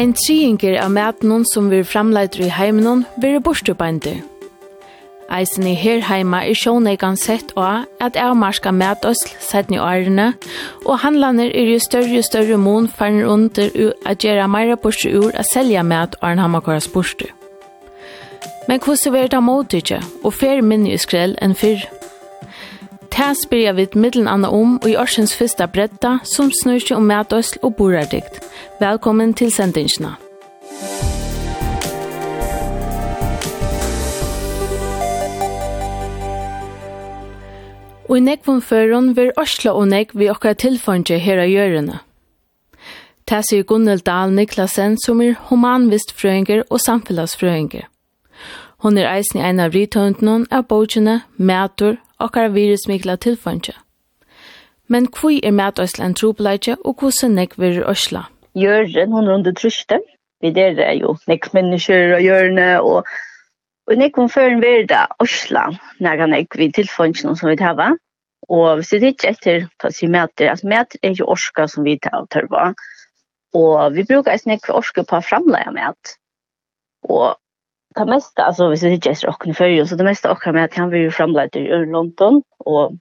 Ein triinger av mætnum som vi framleider i heimenon blir borstubændir. Eisen i her heima er sjåneikan sett og at avmarska mætøsl sætni årene, og handlaner er jo større og større mån farner under u at gjera meira borstu ur at selja mæt åren hamakoras borstu. Men hvordan er det motidje og fer minne i skrell enn fyrr? Det spyrir vi middelen anna om og i årsens fyrsta bretta som snur seg om mætøysl og borardikt. Velkommen til sendingsna. Og i nekvun førun vil Oslo og nek vi okkar tilfondje her av gjørende. Det sier Gunnel Dahl Niklasen som er humanvist og samfellesfrøynger. Hon er eisen i en av ritøyndene av bøkene, mætur, okkar virusmikla tilfønge. Men kvui er matøysla en trobeleidje, og hvordan nek vir øysla? Gjøren, hun er under trusjte. Vi der er jo nek mennesker og gjørne, og, og nek hun før en verda øysla, nega nek vi tilfønge som vi tar, Og hvis det ikke etter, ta si mæter, altså mæter er jo orska som vi tar tørva. Og vi brukar nek orske på å framleia mæt. Og det meste, altså hvis det ikke just rocken før, så det mesta och med att han vill framlägga i London och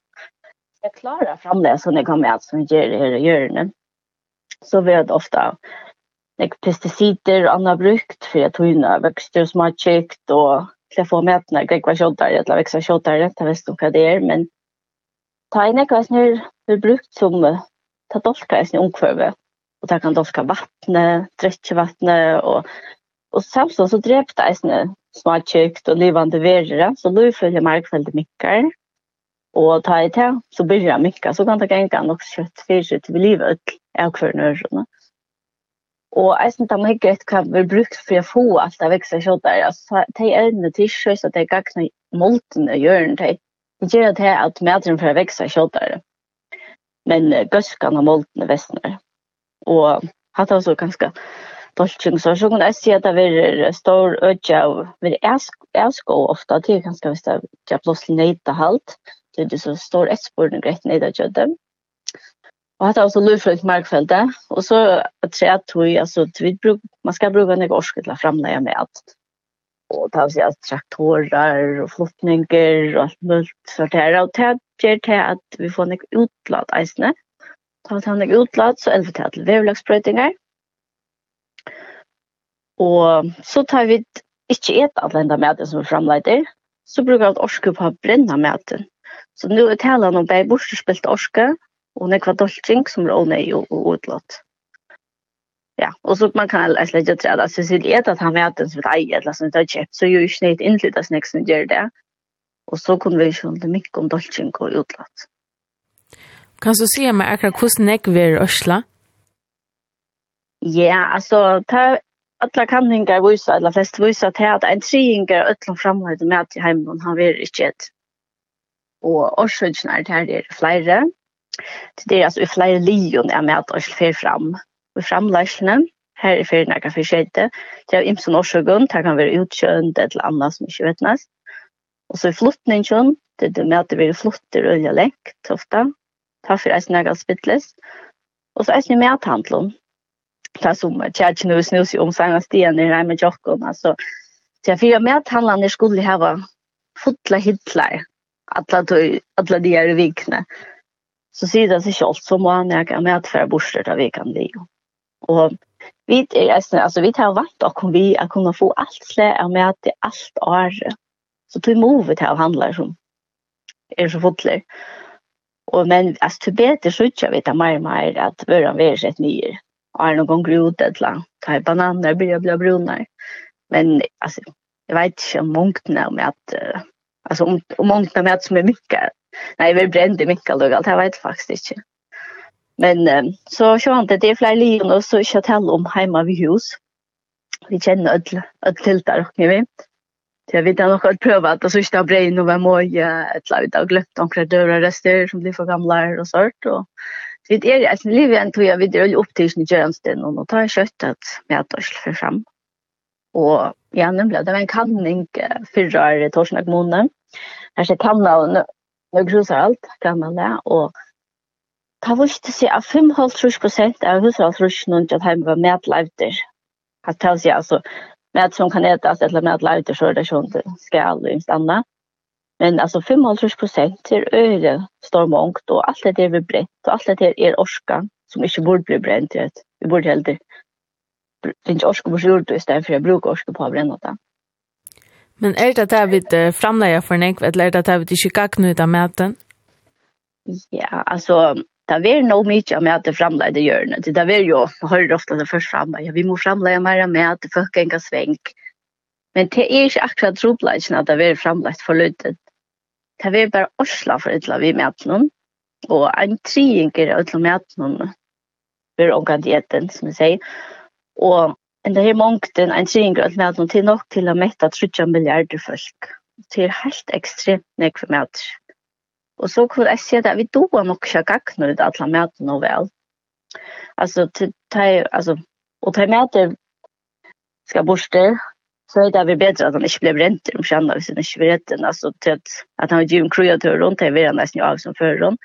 jag klarar framlägga så när kommer allt som gör det her och gör det. Så vi har ofte like, pesticider og annat brukt for för att hinna växter som har kjøkt, og til å få med att när jag var tjottare eller vekst växa tjottare, jag vet inte hva det er, men ta in ett kvart er brukt som ta dolka i sin omkvøve, og ta kan dolka vattnet, dräckvattnet och Og samtidig så drepte jeg sånne smartkjøkt og livande verre, så nå følger markfeldet mikker. Og ta i til, så begynner jeg mikker, så kan det gjenge nok kjøtt fyrre til vi livet ut av hver nøyrene. Og jeg synes det er mye greit hva vi brukt for å få alt det vekst av kjøttet. Altså, de evne til kjøs at de gagne moltene gjør det. Det gjør det at medren for å vekst av kjøttet. Men gøskene og er vestene. Og hatt også ganske stoltjung så så kan jag se att det är stor ödja av vi är sko det till ganska visst att jag plötsligt nejta halt det är så stor etspår och grejt nejta jödde och att alltså lufrigt markfälde och så att säga att vi alltså vi bruk man ska bruka en orsk till att framlägga med allt och ta sig att traktorer och flottningar och allt möjligt för det här och det gör det att vi får en utladd eisne. Ta han en utladd så elver til till vävlagsbrötingar. Mm Og så tar vi ikke et av denne maten som er framleider, så bruker vi orske på å brenne maten. Så nå er talen om bare bortspilt orske, og nekva dolking som er ånøy og utlått. Ja, og så man kan altså legge til at hvis vi det at han maten som vi eier, eller som vi har kjøpt, så er jo ikke nøyt innflytta snakk som gjør det. Og så kunne vi ikke holde mye om dolking og utlått. Kan du si meg akkurat hvordan jeg vil ørsla? Ja, altså, ta alla kanningar visa, eller flest visa til at en triingar öllum framhøyde med til heimen, han vil ikke et. Og årsøkene er til er flere. Til det er altså flere lijon er med at oss fer fram. Og framleisene, her er fyrir nekka fyrir skjøyde, Det av imsen årsøkene, det kan være utkjønt eller annet som ikke vet næst. Og så i flottningen, det er med at det blir flotter og øye lengt ofte. Ta for eisen nekka spittles. Og så eisen med at handlån, det om att jag nu snus om sina stien i Reime Jokken. alltså så jag fyra med att handlarna skulle ha fotla hitlar alla de är vikna så sier det seg selv, så må han jeg med at færre borster til vekene det. Og vi, altså, vi tar vant og kom vi er kunne få alt slik av med at det er alt året. Så tog må vi til å handle som er så fotler. Og men, altså, til bedre så ikke jeg vet mer og mer at vi har er sett nye har någon gång grot eller tar bananer blir bli bruna. Men alltså jag vet inte om mångt när med att alltså om om mångt när med att som är mycket. Nej, vi brände mycket då allt. Jag vet faktiskt inte. Men så så han det är fler liv och så kött hell om hemma vid hus. Vi känner öll öll till där och vi. Så jag vet nog att pröva att så ska brein och vem och jag ett lag glömt om dörrar rester som blir för gamla och sånt och Vi er i sin liv igjen tog jeg videre og opp til sin gjørenstinn, og nå tar jeg kjøttet med at jeg slår frem. Og ja, nemlig, det var en kanning fyrre torsdag i Torsnag måned. Her ser kanna og nøgruser alt, kanna det, og Ta viste seg at 5,5 prosent av hushaldsrushene til at hjemme var medleivter. Hatt til å si altså, med som kan etas eller med leivter så er det sånn til skal og imst annet. Men alltså 55 procent är öre står mångt och allt det är vi bränt och allt det är orska som inte borde bli bränt. Vi borde heller finns orska på jord istället för att bruka orska på att bränna det. Men är det där vi framlägger för en enkvätt eller är det där vi inte gagna av mäten? Ja, alltså det är nog mycket av mäten framlägga det gör det. Det är ju, man hör ofta det först framlägga, ja, vi måste framlägga mer mät, folk kan svänk. Men det är inte akkurat trobladsen att det är framlagt för løytet det var bare osla for et vi med noen, og en trienger av et med noen for ångan dieten, som jeg sier. Og en det her mongten, en trienger av med noen til nok til å mette 30 milliarder folk. Det er helt ekstremt nek for med. Og så kunne jeg si at vi doer nok ikke gagnere til alle med noe vel. Altså, til, til, altså, og til med det skal borster, så är det väl bättre att han inte blev rent om känner vi sin svärden alltså till att, att han Jim Crew till runt här vidare nästan av som förr hon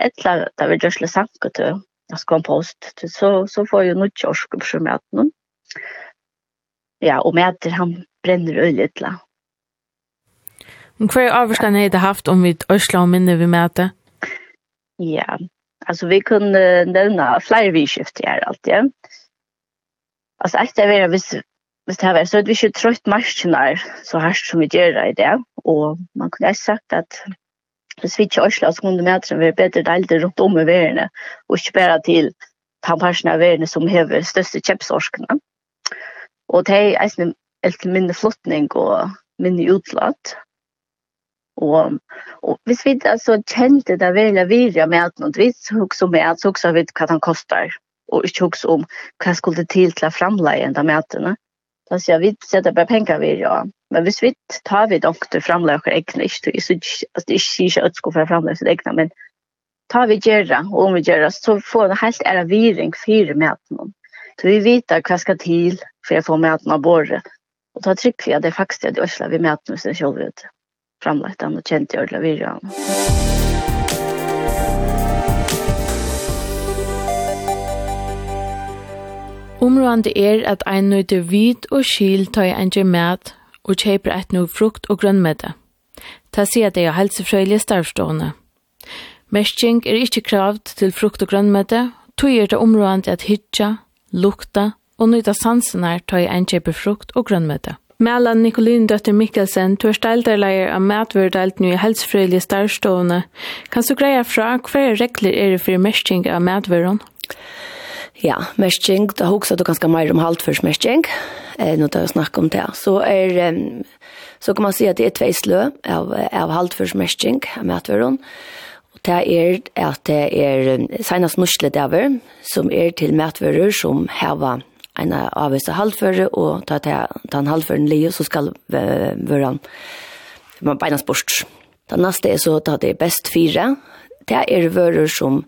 eller där vi just läsa och till jag ska post till så så får ju något kiosk på som att någon. Ja och med att han bränner ölet la Men hva er avstand er det haft om vi Øsla og minne vi møte? Ja, altså vi kunne nevne flere vidskifter her alltid. Altså etter å være hvis hvis det här var så att vi skulle trött marschen så här som vi gör i det. Och man kunde ha sagt att hvis vi ikke Oslo så kunne vi være bedre deilig rundt om i verden, og ikke bare til tannparsen av verden som hever største kjepsorskene. Og det er en helt minne flottning og minne utlatt. Og, og hvis vi altså kjente det veldig virja med at noen vitt, så hukse om at så hukse vi hva den koster, og ikke hukse om hva skulle til til å framleie enda med at Så sier vi setter bare penger vi, ja. Men hvis vi tar vi nok til framlegg og egne, ikke, så det er ikke ikke ønsker for framlegg og egne, men tar vi gjøre, og om vi gjør det, så får vi helt ære viring fire møtene. Så vi vet hva skal til for å få møtene av båret. Og da trykker vi at det er faktisk det, er det vi møtene som selv vet. Framlegg den og kjent i ordentlig virene. Musikk Områdende er at ein nøyde vid og skil ein en mat og kjøper et noe frukt og grønnmedde. Ta si at det er helsefrøyelige starvstående. Mersking er ikke kravd til frukt og grønnmedde, tog er det områdende at hitja, lukta og nøyta sansenar tøy en kjøper frukt og grønnmedde. Mela Nikolin døtter Mikkelsen, du er stelderleier av medverdelt nu i helsefrøyelige starvstående. Kan du greie fra hver regler er det for mersking av medverden? Ja. Ja, mesting, da hugsa du ganska mer om halt för mesting. Eh nu tar jag snack om det. Så är um, så kan man säga att det är två slö av av halt för mesting med att Och Og det er at det er senast norsle dæver, som er til mætverer som heva en avvisa halvføre, og ta til den halvføren li, så skal være man beinas bort. Den neste er så at det er best fire, det er vører som,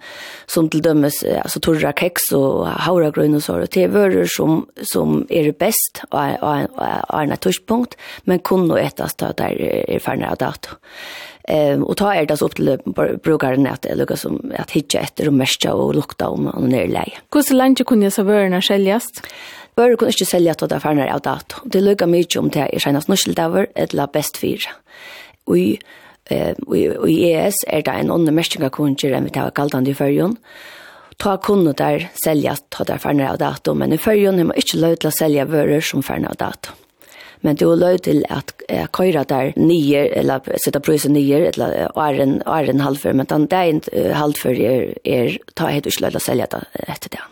som til dømes, altså torra keks og haura grønn og så det er vører som, som er best är en tørspunkt, men kun nå etas da der er ferdig av dato. Ehm och ta er det så upp till brukaren att eller som att hitta efter och märka och lukta om och ner läge. Hur så länge kunde jag så värna säljas? Bör kunde inte sälja att det färnar av dato. Det lukar mycket om det är senast ett eller best fyra. Oj og i ES er det en ånne merskingakunger enn vi tar galdande i førjon. Ta kunder der selja, ta der ferne av dato, men i førjon er man ikke løy til å selja vører som ferne av dato. Men det er løy til at køyra der nye, eller sitte prøyse nye, eller åren, åren halvfør, men den dagen halvfør er, er ta helt ikke løy til å selja det etter det.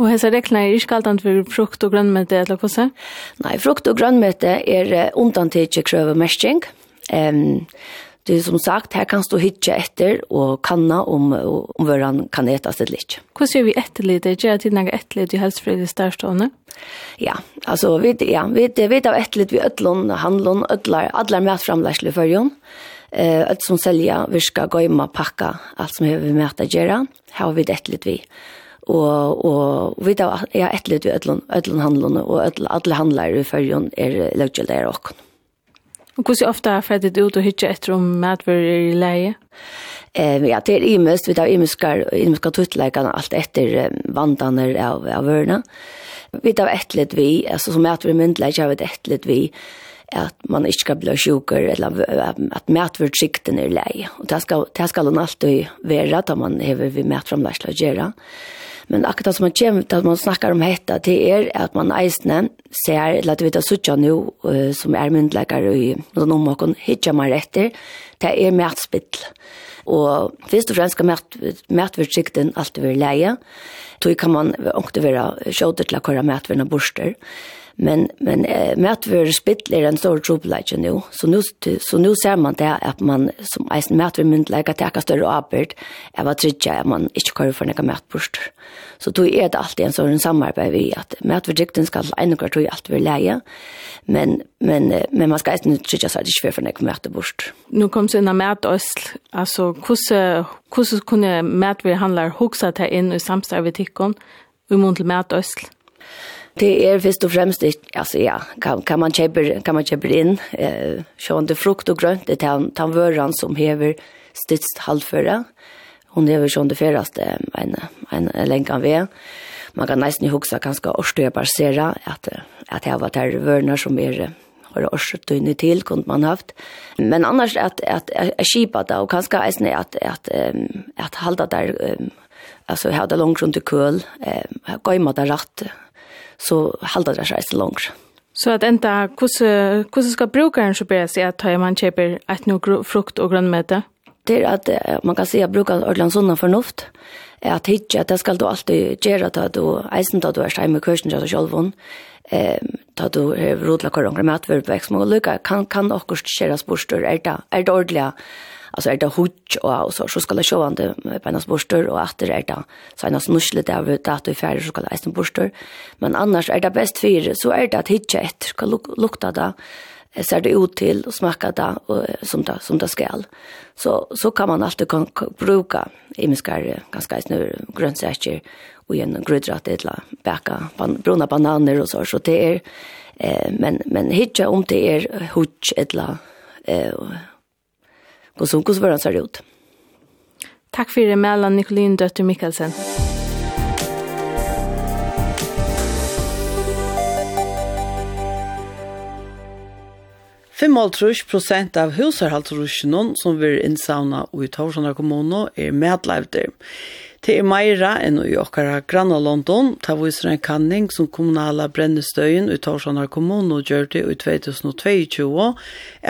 Og hese reglene er ikke alt annet for frukt og grønnmøte, eller hva hvordan? Nei, frukt og grønnmøte er undantidje krøvemersking. Mm Ehm det är som sagt, här kan stå hitcha efter och kanna om, om vad kan äta sig lite. Hur ser vi etterlid? lite? det till några etterlid i hälsofredligt stärstående? Ja, alltså vi, ja, vi, det vet av ett lite vi öllon handlon öllar alla ödlar mätframlärsel för förrjön. Eh, ödl som sälja, virka, gojma, pakka, allt som vi mäta göra. Här har vi det lite vi og og við ta ja eitt við öllum öllum handlunum og öll allir handlar í førjun er løggjaldar okkum. Og hvordan ofte har freddet ut og hittet etter om medvører i leie? Eh, ja, det er imest, vi tar imeskar, imeskar tuttleikene alt etter eh, vandene av, av vørene. Vi tar et litt vi, altså som medvører myndleik har vi et litt vi, at man ikke skal bli sjukker, eller at medvører sikten er leie. Og det skal, det skal man alltid være, da man hever vi medframleisler gjøre. Ja Men akkurat som man kommer til at man snakker om hetta, det er at man eisne ser, eller at vi tar suttja nå, uh, som er myndleggere i noen omhåkken, hitja man etter, det er mætspill. Og først og fremst skal mætvertsikten alltid være leie, tog kan man ångte være sjåter til å køre mætverna borster. Men, men eh, mätvör spill en stor trubbelage nu. Så nu, så nu ser man det att man som eisen mätvör mynd lägga täcka större avbörd är vad tryggja att man inte kör för några mätbörster. Så då är det alltid en sån samarbete vi att mätvördrykten ska en och tro allt vill läge. Men, men, men man ska inte tryggja så att det inte får några mätbörster. Nu kommer sen en mätösl. Alltså, hur kunde mätvör handlar huxa ta in i samstarvetikon? Vi måste mätösl. Det är först och främst alltså ja, kan, kan man köpa kan man köpa in eh sjönde frukt och grönt det han han vöran som hever stitst halvföra. Hon hever det feraste en en länkan ve. Man kan nästan huxa ganska orstöparsera att att det var där vörnar som är har årsett inne till kunde man haft. Men annars att att att skipa där och kanske är at, att att att hålla där alltså ha det långt runt i köl, eh gå i mat rätt så halda det seg langt. Så at enda, hvordan skal brukaren så bära sig at ta man kjøper et noe frukt og grønnmøte? Det är att man kan si at brukeren säga brukar ordlan sådana at hitje, at det skal du alltid gjøre at du eisen da du er hjemme med kursen til deg selv, eh, da du er rodla korronger med atverbe, kan, kan akkurat gjøre spørsmål, er det, er det ordentlig alltså är det hutch och, så så ska det showa inte på borster och att det är det så en snuschle där vi att vi färdig så ska det en borster. Men annars är det bäst för så är det att hitta ett ska lukta det ser det ut till och smaka det och som det som det skall. Så så kan man alltid kan bruka i miskar ganska nu grönsaker och en grödratt eller baka ban, bruna bananer och så så det är eh, men men hitcha om det är hutch eller eh på Sunkos våran ser ut. Tack för det mellan Nicolin Dötter Mikkelsen. Fimmaltrush prosent av husarhaltrusjonen som vi er innsavna i Torsanar kommune er medlevder. Det er meira enn i okkara granna London, ta viser en kanning som kommunala brennestøyen i Torsanar kommune og gjør det i 2022,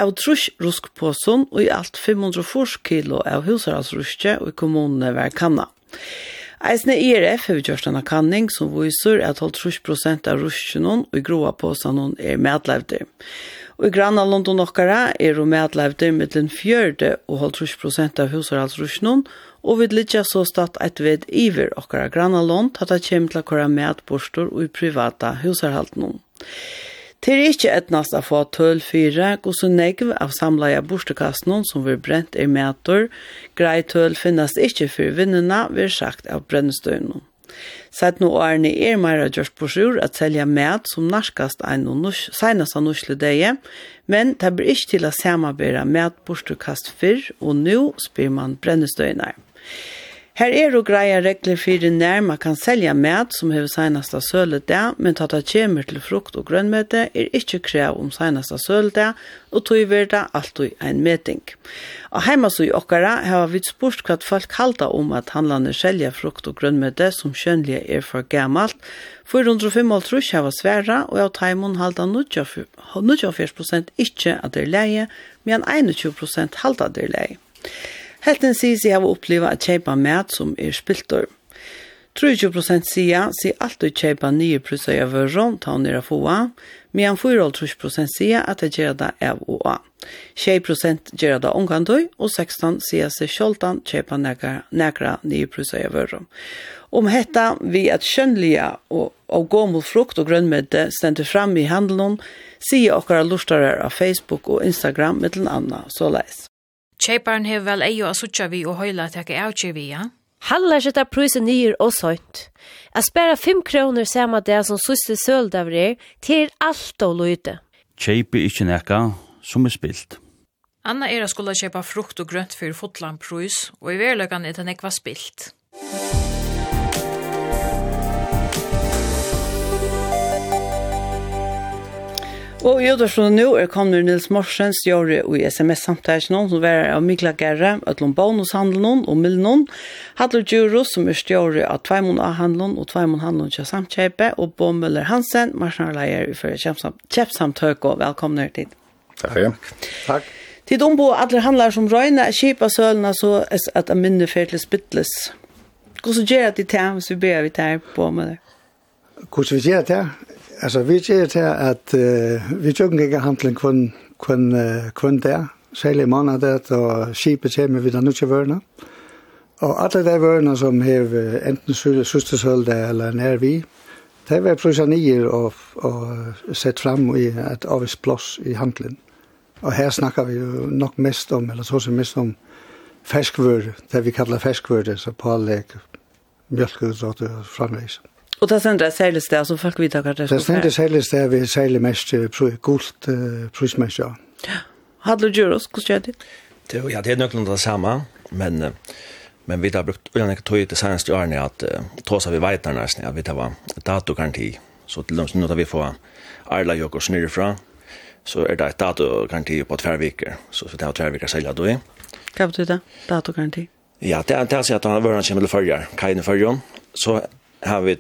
av trusk ruskpåsen og i alt 540 kilo av husaralsruske i kommunene hver kanna. Eisne IRF har gjort en kanning som viser at 12% av ruskjennom og i groa påsen er medlevder. Og i granna London okkara er jo medlevder mittlen fjørde og 12% av husaralsruskjennom, og og vi litja så stått et ved iver okkara grannalån tatt at kommer til å kora medborstor og i privata husarhaltnum. Det er ikke et nast å få tøl fyra, og så negv av samleia borstekasten som vi brent i meter, grei tøl finnes ikke for vinnene, vi er sagt av brennestøynen. Sett nå årene er meira gjørs på sjur at selja med som narkast ein og nus, senast av nusle deie, men det blir ikke til å samarbera med bortekast fyrr, og nå spyr man brennestøyner. Her er og greia regler fyrir nær man kan selja mat som hefur seinasta der, men tatt av kjemer til frukt og grønnmøte er ikkje krev om seinasta der, og tog verda alltid en meting. Og heima så i okkara har vi spurt hva folk halda om at handlande selja frukt og grønnmøte som kjønlige er for gammalt, 455 hava sværa, og av taimon halda 94% ikkje at det er leie, men 21% halda det er leie. Helten sier seg har oppleva at kjeipa mat som er spiltor. 30% sier sier alltid kjeipa nye prusser av vøron ta hun nere foa, men 4,5% sier at det gjør det av og av. 20% gjør det omgandøy, og 16% sier seg sjoldan kjeipa nekra nye prusser av vøron. Om hetta vi at kjønnlige og, og gåmul frukt og grønnmedde stender fram i handelen, sier okkara lustarar av Facebook og Instagram mittelen så leis. Kjeiparen hever vel eio a suttja vi og høyla teka avtje vi, ja? Hallar sitta prusen nyer og sånt. Jeg spara 5 kroner samme det som siste av det til alt og løyte. Kjeipi ikkje nekka som er spilt. Anna er skulle kjeipa frukt og grønt for fotland prus, og i verløkan er det nekva spilt. Og i utvarsjonen nå er kommet Nils Morsens gjøre i SMS-samtalen noen som er av Mikla Gerre, Øtlund Bonushandelen og Milnon, Hadler Djuros som er stjøre av Tveimund A-handelen og Tveimund Handelen til samtkjøpe, og Bo Møller Hansen, marsjonalleier i Førre Kjepsamtøk, og velkommen her til. Takk. Takk. Tid om på alle handlar som røyne kjipa sølene så at jeg minner fer til spittles. Hvordan gjør det til hvis vi ber vi til på med det? Hvordan vi gjør det til? Alltså vi ser till att uh, vi tog ikke handling kun, kun, uh, kun der, særlig månader og skipet kommer vi der nu til vörna. Och alla de vörna som har enten søstershølde eller när vi, det var prosanier och och sett fram i ett avvist plus i handlingen. Och här snackar vi ju nog mest om, eller så som mest om, ferskvører, det vi kallar ferskvører, så på pålegg, mjölkudrott og framleis. Og det sender jeg særlig sted, så folk vet hva det er. Det sender særlig sted vi særlig mest gult uh, prismest, ja. Hadde du gjør oss, hvordan gjør det? Ja, det er nok noe det samme, men men vi har brukt ulan ikke tog til senest i årene at uh, tås av vi vet der nesten at vi tar datogaranti så til dem som nå tar vi få arla jokk og snurre fra så er det et datogaranti på tverrviker så vi tar tverrviker selger du i Hva betyr det? Datogaranti? Ja, det er det at han har vært en kjemmel førjar, kajne førjon så har vi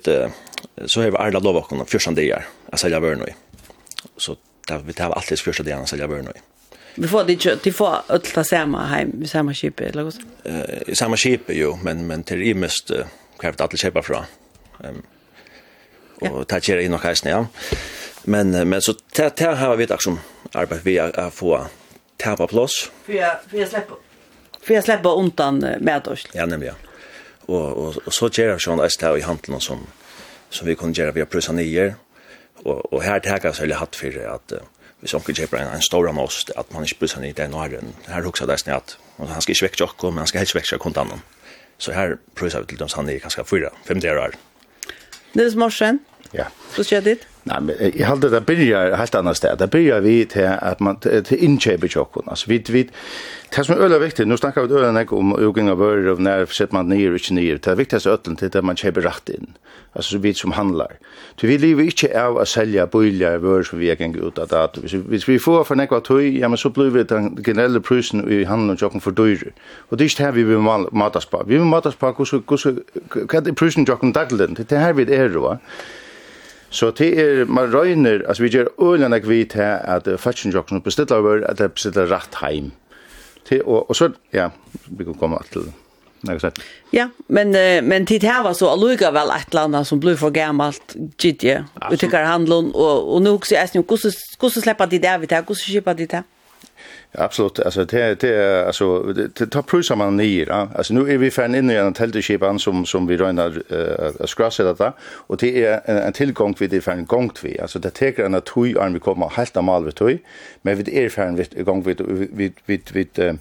så har vi alla lov och första dagar att sälja vörn nu. Så där vi tar alltid första dagarna sälja vörn nu. Vi får det ju till få att ta samma hem samma skip eller något. Eh samma skip ju men men till i mest krävt att köpa från. Ehm och ta tjera in och kastar ja. Men men så där har vi ett som arbete vi att få tappa plats. För jag för jag släpper. För jag släpper undan med oss. Ja nämligen og, og, og så ger jag sån där i handelen som som vi kunne gjøre via plussa nye. Og, og her tackar jeg eller hatt för att vi som kunde kjøper en, en stor most at man ikke plussa nye, den åren här också där snett at han skal ikke vekke tjokk, men han skal helst vekke kontanten så her prösar vi til dem sanna ganska fyra fem år. Nils Morsen. Ja. Så ska dit. Nei, men jeg halte det begynner helt annet sted. Det begynner vi til at man til innkjøper tjokken. Altså, vi vi det som er øyelig viktig, nå snakker vi øyelig ikke om ugning av vører og når setter man nye og ikke nye. Det viktigaste øyelig til at man kjøper rett inn. Altså, vi som handler. Så vi lever ikke av att sälja bullar vører som vi er gå ut av dato. Hvis, hvis vi får for nekva tøy, ja men så blir vi den generelle prisen i handeln och chocken för dyr. Och det er ikke det vi vil matas på. Vi vil matas på hva er prisen tjokken daglig. Det er her vi er, va? Så det er, man røyner, altså vi gjør øyne jeg vidt her, at uh, fashion jokken bestiller over, at det bestiller rett heim. Det, og, og så, ja, vi kan komme til det. Ja, men uh, men tid här var så alluga väl ett annet som blev för gammalt gitt Vi tycker handlon och och nog så är det ju hur släppa det där vi tar hur de det där. Absolut. Alltså det det alltså det tar prusar man ner. Ja? Alltså nu är vi fan inne i en tälteskipan som som vi rönar eh skrasa detta och det är en, en tillgång vi det fan gångt vi. Alltså det tar en att arm vi kommer helt normal vi toj. Men vi är fan vi gång vi vi vi vid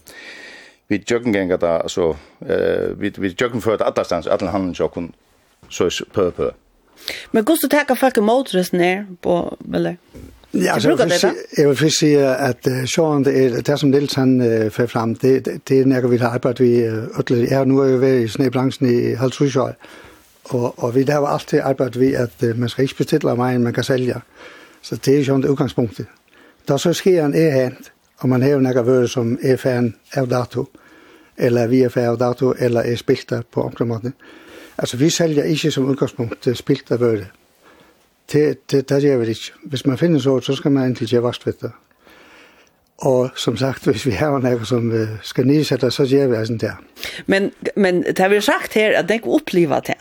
vi jogging gänga där alltså eh vi vi jogging för att alla stans alla handen så kun så på på. Men går så fucking motorist ner på eller Ja, så jeg, vil, først sige, at uh, sjovt, det, det som Nils han uh, får frem, det, det, det er nærmere har arbejde, vi ødler. Jeg har nu jo været i snebranchen i halvtrusjøj, og, og vi har alltid arbejdet vi at uh, man skal ikke bestille mig, end man kan sælge. Så det er sjovt udgangspunktet. Da så sker en e-hand, og man har jo nærmere været som er fan af dato, eller vi er fan af dato, eller er spilt på omkring måten. Altså, vi sælger ikke som udgangspunkt spilter vøret det, det, det gjør vi ikke. Hvis man finner så, så skal man egentlig gjøre vast ved det. Og som sagt, hvis vi har noe som vi skal nysette, så gjør vi det sånn der. Men, men det har vi sagt her, at det ikke opplever det.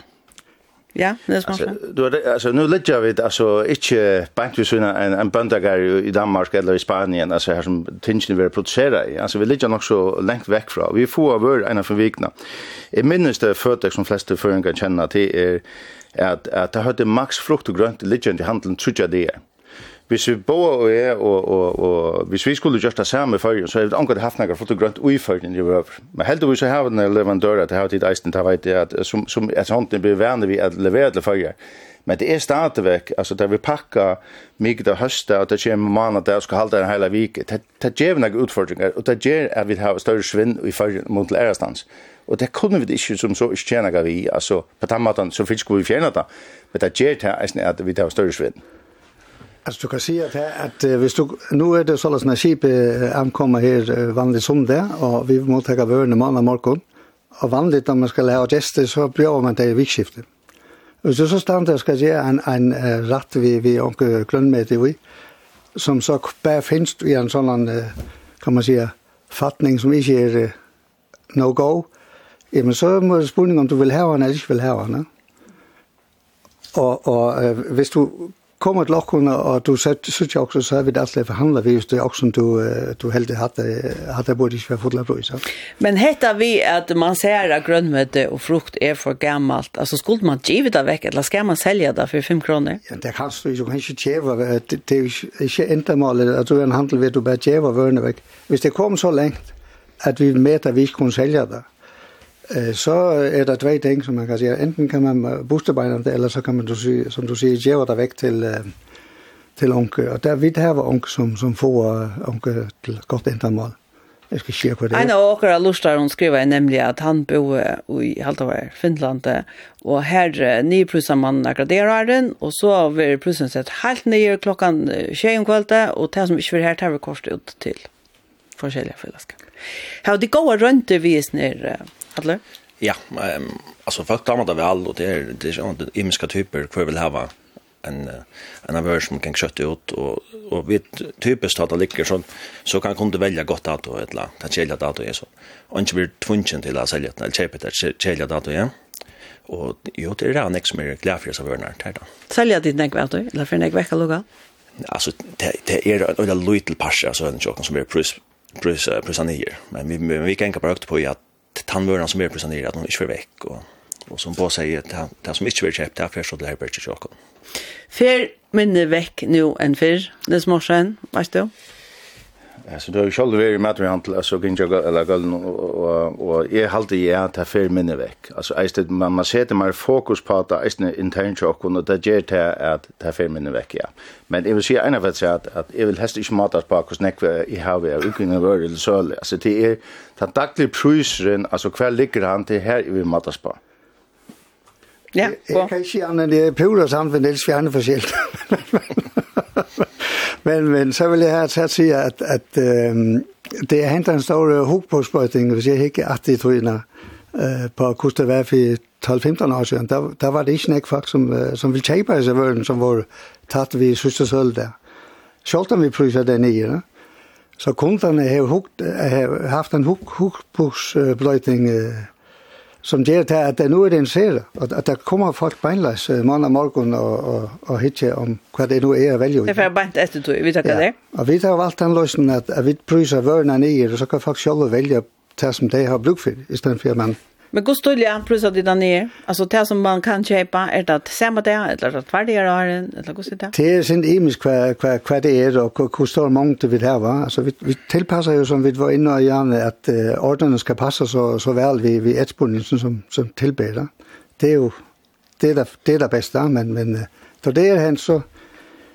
Ja, det er smart. Altså, du, altså, nu ligger vi altså, ikke bant vi sånne en, en bøndager i Danmark eller i Spanien, altså her som tingene vi produserer i. Altså, vi ligger nok så lengt vekk fra. Vi får vår en av forvikene. Jeg minnes det fødek som fleste føringer kjenner til er at, at det hadde max frukt og grønt liggjende i handelen trutja det. Hvis vi boa og er, og, og, og hvis vi skulle gjøre det samme i så er det anker haft nægget frukt og grønt ui fyrjen i røver. Men heldigvis så har vi en leverandør at det har tid eisen, ta vet at, som, som et sånt blir vi at levere til fyrjen. Men det er stadigvæk, altså der vi pakka mygda høste og det kommer måned der skal halda en hele vik, det, det gjør vi utfordringer og det gjør at vi har større svinn i fyrjen mot lærestans. Og det kunne vi ikke som så ikke tjene gav i, altså på den måten så finnes vi fjerne det, men det gjør det eisen at vi tar større svinn. Altså du kan si at, at hvis du, nå er det sånn at skipet ankommer her vanlig som det, og vi må ta vørene mandag morgen, og vanligt når man skal ha gjester, så blir man det i vikskiftet. Hvis du så stand der skal gjøre en, en uh, ratt vi, vi onke klønnmete vi, som så bare finnes i en sånn, uh, kan man si, fatning som ikke er uh, no-go, jamen så må det spørge om du vil have den, eller ikke vil have hende. Og, og øh, hvis du kommer til lokkene, og du synes jo også, så er vi det altid forhandlet, hvis det er også, du, du heldig har det burde ikke være fotlet på. Så. Men heter vi at man ser at grønnmøte og frukt er for gammelt, altså skulle man give det vekk, eller skal man selge det for 5 kroner? Ja, det kan du, du kan ikke tjeve, det, det er ikke endemålet, at du er en handel ved, du bare tjever vørene vekk. Hvis det kom så lengt, at vi med at vi ikke kunne selge det, så er det tre ting, som man kan sige. Enten kan man booste beinene, eller så kan man, du som du siger, jæver dig væk til, til onke. Og der vidt her var onke, som, som får onke til godt endamål. Jeg skal se hvad det er. En af åkere luster, hun skriver nemlig, at han bor i Haldavar, Finland, og her nye plusser man graderer den, og så vil plussen sett helt nye klokken 20 om kvalitet, og det som ikke vil her, tar vi kort ut til forskjellige fellesskap. Her, de gode rønte visner, Atle? Ja, um, alltså folk damer det väl och det är det är inte imiska typer kvar vill ha en en av som kan kötta ut och och vi typiskt att det ligger sån så kan kunde välja gott att och ettla ta kälja dator är så och inte blir tvungen till att sälja eller köpa det kälja dator ja. Och jo det är det next mer glad så värnar där då sälja ditt näck vart eller för näck vecka lugga alltså det det är en liten pascha så en chocken som är plus plus plus anier men vi vi kan bara på att tandvörarna som är presenterade att de inte får väck och och som på säger att det som inte vill köpa det för så det här blir inte Fer minne väck nu än för det morsen, vet du? Alltså då skulle det vara matter handel alltså kan jag eller gå och och är halt det är att fel minne veck. Alltså är det man man sätter mer fokus på att är det intern chock och det ger det att ta fel minne veck ja. Men det vill säga en av att säga att jag vill helst inte matas på hur snack i har vi utgången var det så alltså det är den dagliga prisen alltså kväll ligger han till här i vi matas på. Ja, jag kan ju se är pura samfund det är andra förskilt. Men, men så vil jeg her til at sige, at, at øh, det er hentet en stor hukpåspøjtning, hvis jeg ikke at det tryner eh på Kusta Værfi 12-15 år siden. Der, der var det ikke nok folk, som, som ville tabe i servøren, som var tatt ved søstersøl der. Selv om vi priser den i, ja? så kunderne har, hukt, har haft en hukpåspøjtning huk, på huk, som gjør det at det nå er det interesseret, og at det kommer folk beinleis mann og morgen og, og, og hitje om hva det nå er å velge. Det er for beint etter tog, vi takker ja. det. Og vi tar valgt den løsningen at, at vi pryser vørene nye, og så kan folk selv velge det som de har bruk for, i stedet for at man Men god jag plussa det där ner. Alltså det som man kan köpa är det att samma det eller det färdiga har en eller god det. Det är sin imisk kvar kvar kvar det är och hur stor mångd vill ha. va. Alltså vi vi tillpassar ju som vi var inne och gärna att uh, ordnarna ska passa så så väl vi vi etspolningen som som tillbeder. Det är ju det är det det är det bästa men men då det är hänt så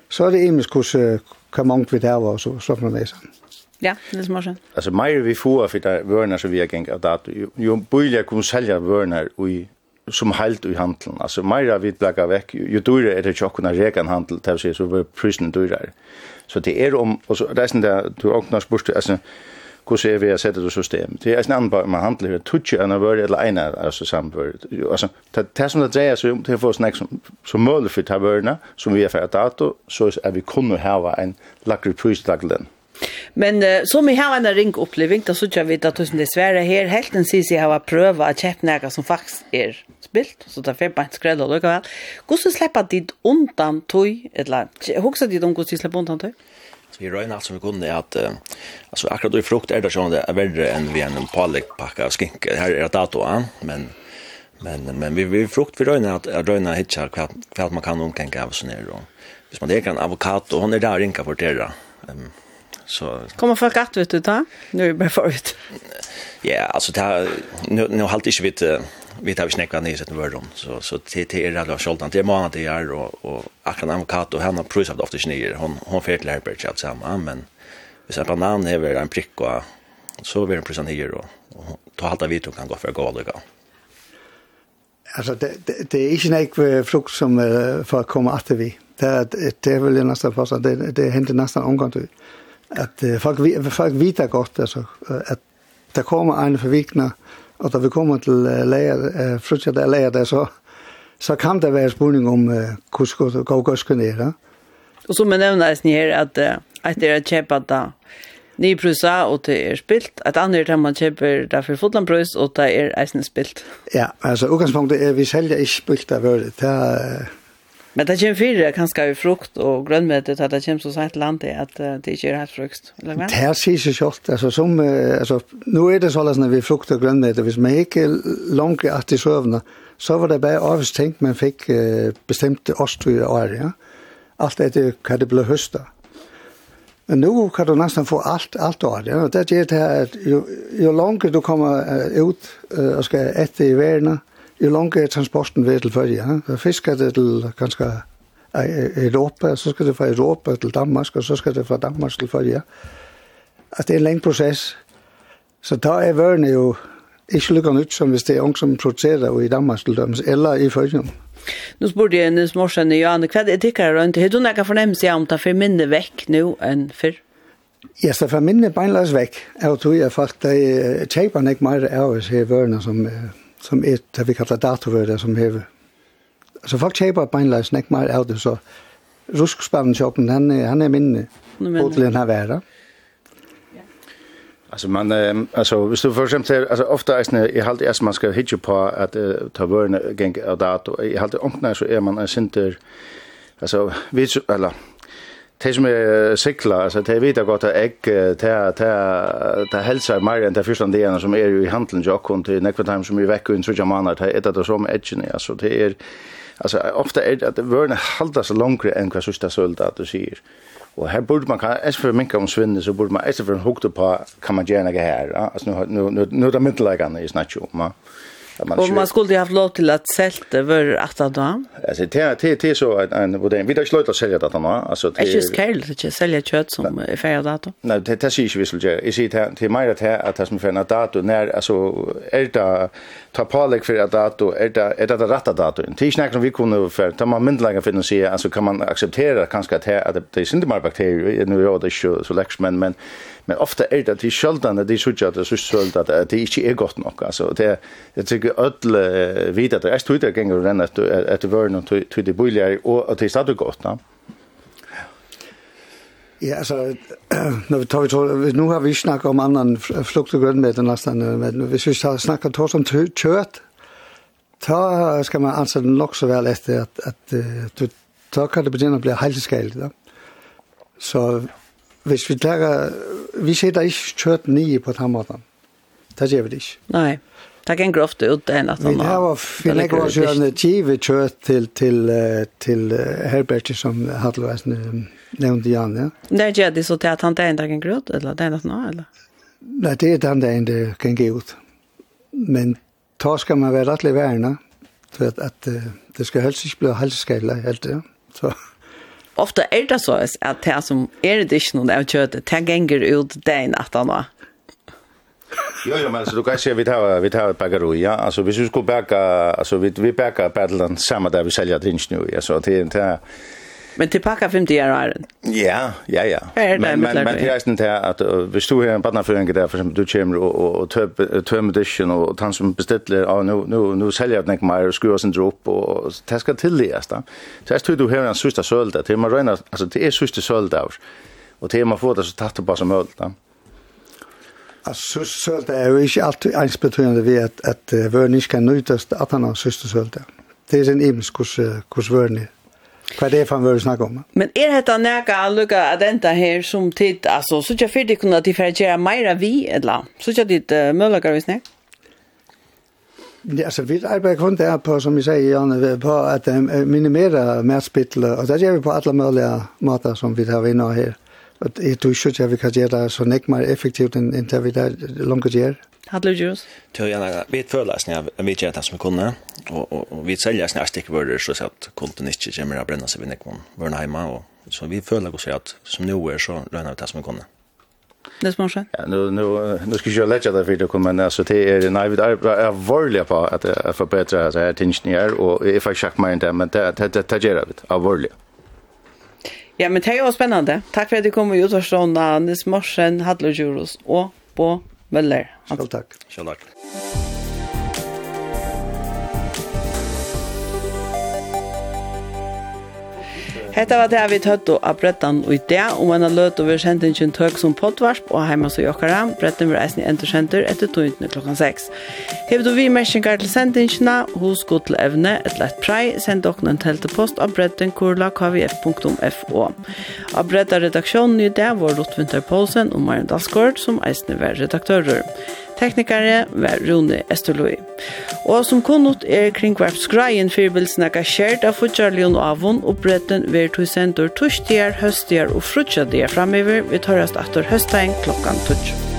så är det imisk hur kan mångd vi har och så så från det sen. Ja, det är smart. Alltså mer vi får för det vörna så vi har gängt att ju börjar kom sälja vörnar och som helt i handeln. Alltså mer vi blackar veck ju dyrare är det ju kunna rekan handel till sig så blir prisen dyrare. Så det är om och så resten där du öppnar spurst alltså hur ser vi att sätta det system. Det är en annan bara man handlar hur tutsch en av eller en alltså samvärd. Alltså ta det som det säger så det får snacks som som möjligt för taverna som vi har för dato så är vi kunna ha en lackre prisdageln. Men uh, som vi har en ring oppleving, da så vi at tusen dessverre her, helt en sisi har prøvd å kjøpe noe som faktisk er spilt, så det er fem beint skredd og lukkevel. Hvordan slipper dit undan tøy, eller hokser dit om hvordan de slipper undan tøy? Vi røyner alt som vi kunne at uh, altså, akkurat i frukt er det sånn det er verre enn vi en pålegpakka av skink. Her er det datoen, men, men, men vi, vi frukt vi røyner att røyner hittar hva, kvart man kan omkänka av sån här då. Hvis man det kan avokado, hon er der rinka for det um, så kommer folk att vet du ta nu är det bara förut ja alltså det nu nu halt inte vet vi tar vi snäcka ner sätt över dem så så till till er alla skoltan till månaden det är och och akran avokat och henne prusat ofta snir hon hon får till Herbert att samma men hvis en banan är en prick och så blir en prusat ner och ta halta vi kan gå för galet gå Alltså det det, det är inte en frukt som uh, för att komma att vi. Det det är väl nästan fast det det händer nästan omgående att folk folk vita gott alltså att det kommer en förvikna och då vi kommer till läger frutja där läger där så så kan det vara spurning om hur ska gå gå ska ner. Och som nämndes ni här att att det är köpa där Ni prusa og det er spilt. Et annet er man kjøper der for fotlandbrøs og det er eisen spilt. Ja, altså utgangspunktet er vi selger ikke spilt av. Det er Men det kommer fyrir kanskje i frukt og grønnmøte til at det kommer så sent landet at det ikke er helt frukt, eller vad? Det sier seg kjort, altså som, altså, nå er det sånn at vi frukt og grønnmøte, hvis man ikke langt at i sövna, så var det bare avstengt man fikk bestemte ost og år, ja. Alt etter hva det ble høstet. Men nu kan du nästan få allt allt av det. Ja. Det är det här ju, ju långt du kommer ut och ska äta i världen jo langt transporten ved til Følge. Ja? Fisk er det til ganske Europa, så skal det fra Europa til Danmark, og så skal det fra Danmark til Følge. At det er en lang prosess. Så da er vørene jo ikke lykke nytt som hvis det er ung som produserer i Danmark til dømes, eller i Følge. Nu spurte jeg Nils Morsen i Johanne, hva er det her rundt? Har du noen fornemmelse om det for minne vekk nå enn før? Ja, så for minne beinleis vekk. Jeg tror jeg faktisk, jeg kjøper ikke mer av oss i vørene som som er det vi kallar datorvörda som hever. Så folk kjeipa beinleis nek mer av det, så ruskspannsjåpen, han, han er minne, til den her vera. Alltså man eh, alltså visst du för exempel alltså ofta är det i halt är man ska hitcha på att uh, ta vörna gäng av dator. Jag halt onknar så är man en center alltså vi eller Det som er sikla, altså det vita godt at egg, det helsar mer enn det første delen som er jo i handelen til åkken til nekvartheim som er vekk og en trutja manar, det er et av det som er edgene, altså det er, altså ofte er det at vørene halda seg langre enn hva sista sølda at du sier. Og her burde man, etter for minka om svinne, så burde man etter for en hukte på, kan man gjerne ikke her, altså nu er det middelleggene i snakk om, ja man och man skulle ju haft lov till att sälta över att att då. Alltså det det det så en en vad det vi där slutar sälja det då alltså det är ju skäl att jag sälja kött som är färdigt dator. Nej det det syns vi skulle är det till mig att att det som för en dator när alltså är det ta palek för att dator är det är det rätta dato. Det snackar vi kunde för ta man mindre för att se alltså kan man acceptera kanske att det är inte mer bakterier nu är det ju så läx men men men ofta er det til det at de sutja at det så skjøldan at det ikke er godt nok altså det jeg tykker ødel vidt at det er stod det ganger renn att det var noen til det boliger og at det er stadig godt da Ja, altså, når vi tar, tar nu har vi snakket om annan flukt og grønn med den lasten, men hvis vi snakker tors om kjøtt, ta skal man anse den nok så vel etter at, at, at du, ta kan det begynne å bli helseskalig, da. Så hvis vi tar, vi sitter ikke kjøtt nye på den måten. Det gjør vi det ikke. Nei, det kan grovt ut enn at han har... Vi har finnet oss jo en tjive kjørt til, til, til Herbert som Hattelvæsen nevnte Jan, ja. Det gjør det så til at han det enda kan gå eller det enda nå, eller? Nei, det er den det enda kan gå ut. Men da skal man være rettelig værende, for at, at det skal helst ikke bli helseskadelig, helt det, ja. Så ofta är det så att det som är det inte någon av köttet, det gänger ut den at han. Jo, jo, men altså, du kan se, vi tar, vi tar et bageri, ja. Altså, hvis vi skulle baka, altså, vi, vi baka battlen samme der vi säljer drinks nu, ja, så det, det, Men til pakka 50 år är Ja, ja, ja. Er Men men men det til at uh, hvis du har en badnaføring der, for eksempel du kommer og, og, og tøm edition og han som bestiller, ja nu nu nu selger jeg den ikke mer og skruer sin dropp og det skal till da. Så jeg tror du har en sista sölda til man rena altså det är sista sölda og til man får det så tatt det bare som möjligt. Alltså sölda är ju inte alltid ens betydande vid att att kan nöjtast att han har sista sölda. Det är en imskurs kurs vörnig Vad det fan vill snacka om. Men är det att näka alluga att ända här som tid alltså så jag för det kunde att differentiera mera vi eller så jag dit uh, möjliga visst nej. Ja, så vi arbetar kun der på, som vi sier, Janne, på at minimere matspittel, og det gjør vi på alle mulige måter som vi tar inn her. Og jeg tror ikke at vi kan gjøre det så nek mer effektivt enn det vi der langt gjør. Hadde du gjort? Til gjerne, vi føler oss når vi gjør det som vi kunne, og, vi selger oss når stikkvører, så at kunden ikke kommer å brenne seg ved nek man vørne hjemme, og så vi føler oss at som nå er, så lønner vi det som vi kunne. Det smås. Ja, nu nu nu ska jag lägga det för det kommer när så det är nej vi är varliga på att förbättra så här tingen här och if I check mind men det det det gör det är varliga. Ja, men det var spännande. Tack för att du kom och gjorde sådana. Nils Morsen, Hadlo Juros och Bo Möller. Själv tack. Själv tack. Hetta var det vi tøtt og av brettan og i det, og man har løtt over sendingen tøk som poddvarsp og heima så jokkara. Brettan vil eisen i endre sender etter tøyntene klokkan 6. Hever du vi mersingar til sendingina, hos god til evne, et lett prei, send dere en teltepost av brettan kurla kvf.fo. Av brettan redaksjonen i det var Rottvinter Poulsen og Maren Dalsgaard som eisen var redaktører. Teknikare var Rune Estoloi. Og som kunnot er kringvarpsgreien fyrbilsen er kjert av Futjarlion og Avon, og bretten ver to sender torsdier, høstier og frutjadier framover. Vi tar oss etter høstdagen klokkan 12.